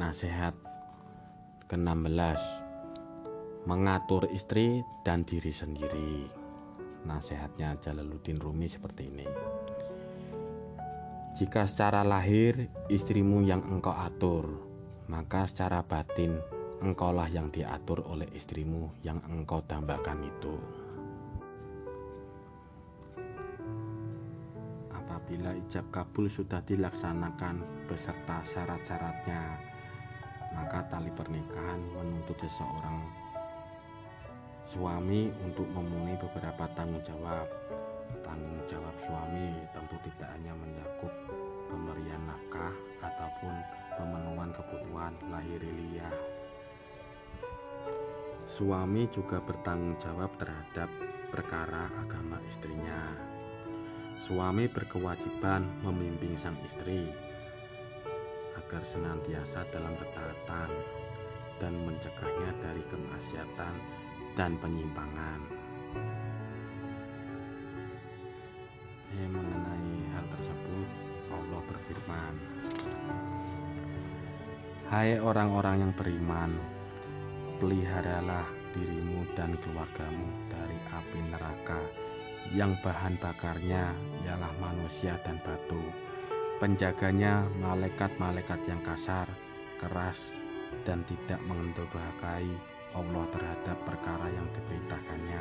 Nasihat ke-16. Mengatur istri dan diri sendiri. Nasihatnya Jalaluddin Rumi seperti ini. Jika secara lahir istrimu yang engkau atur Maka secara batin engkaulah yang diatur oleh istrimu yang engkau dambakan itu. Apabila ijab kabul sudah dilaksanakan beserta syarat-syaratnya maka tali pernikahan menuntut seseorang suami untuk memenuhi beberapa tanggung jawab. Tanggung jawab suami tentu tidak hanya mencakup pemberian nafkah ataupun pemenuhan kebutuhan lahiriah. Suami juga bertanggung jawab terhadap perkara agama istrinya. Suami berkewajiban membimbing sang istri agar senantiasa dalam ketaatan dan mencegahnya dari kemaksiatan dan penyimpangan. Eh, mengenai hal tersebut, Allah berfirman, Hai orang-orang yang beriman, peliharalah dirimu dan keluargamu dari api neraka yang bahan bakarnya ialah manusia dan batu Penjaganya malaikat-malaikat yang kasar, keras, dan tidak mendurhakai Allah terhadap perkara yang diperintahkannya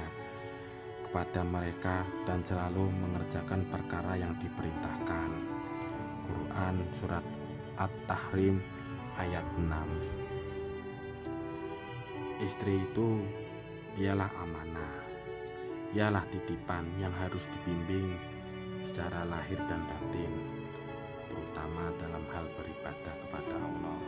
kepada mereka dan selalu mengerjakan perkara yang diperintahkan. Quran Surat At-Tahrim ayat 6 Istri itu ialah amanah, ialah titipan yang harus dibimbing secara lahir dan batin terutama dalam hal beribadah kepada Allah.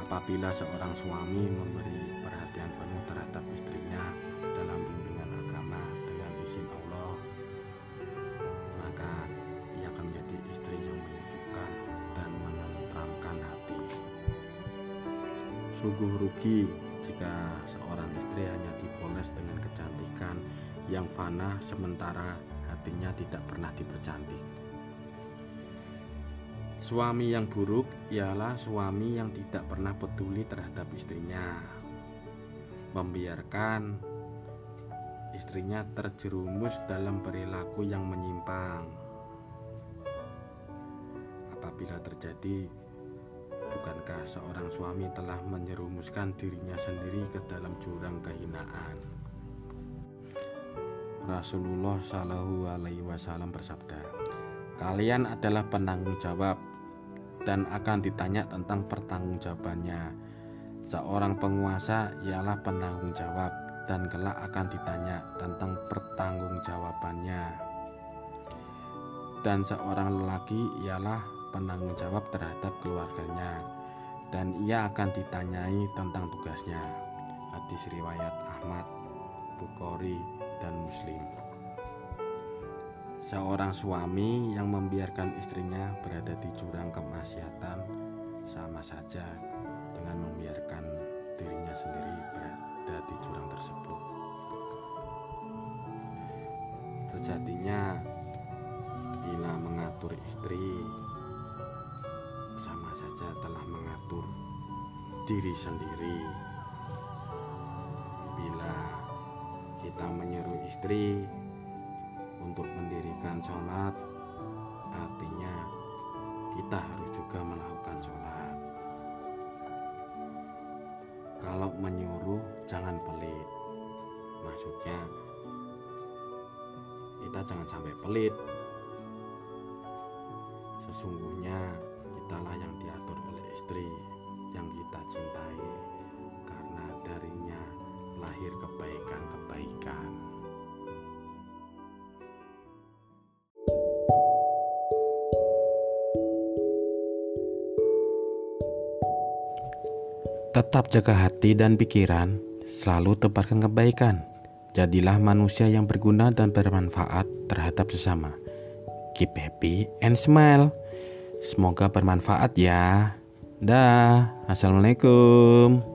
Apabila seorang suami memberi perhatian penuh terhadap istrinya dalam bimbingan agama dengan izin Allah, maka ia akan menjadi istri yang menyejukkan dan menenteramkan hati. Sungguh rugi jika seorang istri hanya dipoles dengan kecantikan yang fana sementara hatinya tidak pernah dipercantik. Suami yang buruk ialah suami yang tidak pernah peduli terhadap istrinya, membiarkan istrinya terjerumus dalam perilaku yang menyimpang. Apabila terjadi, bukankah seorang suami telah menyerumuskan dirinya sendiri ke dalam jurang kehinaan? Rasulullah Shallallahu Alaihi Wasallam bersabda, "Kalian adalah penanggung jawab dan akan ditanya tentang pertanggungjawabannya. Seorang penguasa ialah penanggung jawab dan kelak akan ditanya tentang pertanggungjawabannya. Dan seorang lelaki ialah penanggung jawab terhadap keluarganya dan ia akan ditanyai tentang tugasnya. Hadis riwayat Ahmad, Bukhari, dan Muslim. Seorang suami yang membiarkan istrinya berada di jurang kemaksiatan sama saja dengan membiarkan dirinya sendiri berada di jurang tersebut. Sejatinya, bila mengatur istri sama saja telah mengatur diri sendiri. Bila kita menyuruh istri mendirikan sholat artinya kita harus juga melakukan sholat. Kalau menyuruh jangan pelit. Maksudnya kita jangan sampai pelit. Sesungguhnya kitalah yang diatur oleh istri Tetap jaga hati dan pikiran, selalu tebarkan kebaikan. Jadilah manusia yang berguna dan bermanfaat terhadap sesama. Keep happy and smile. Semoga bermanfaat ya. Dah, assalamualaikum.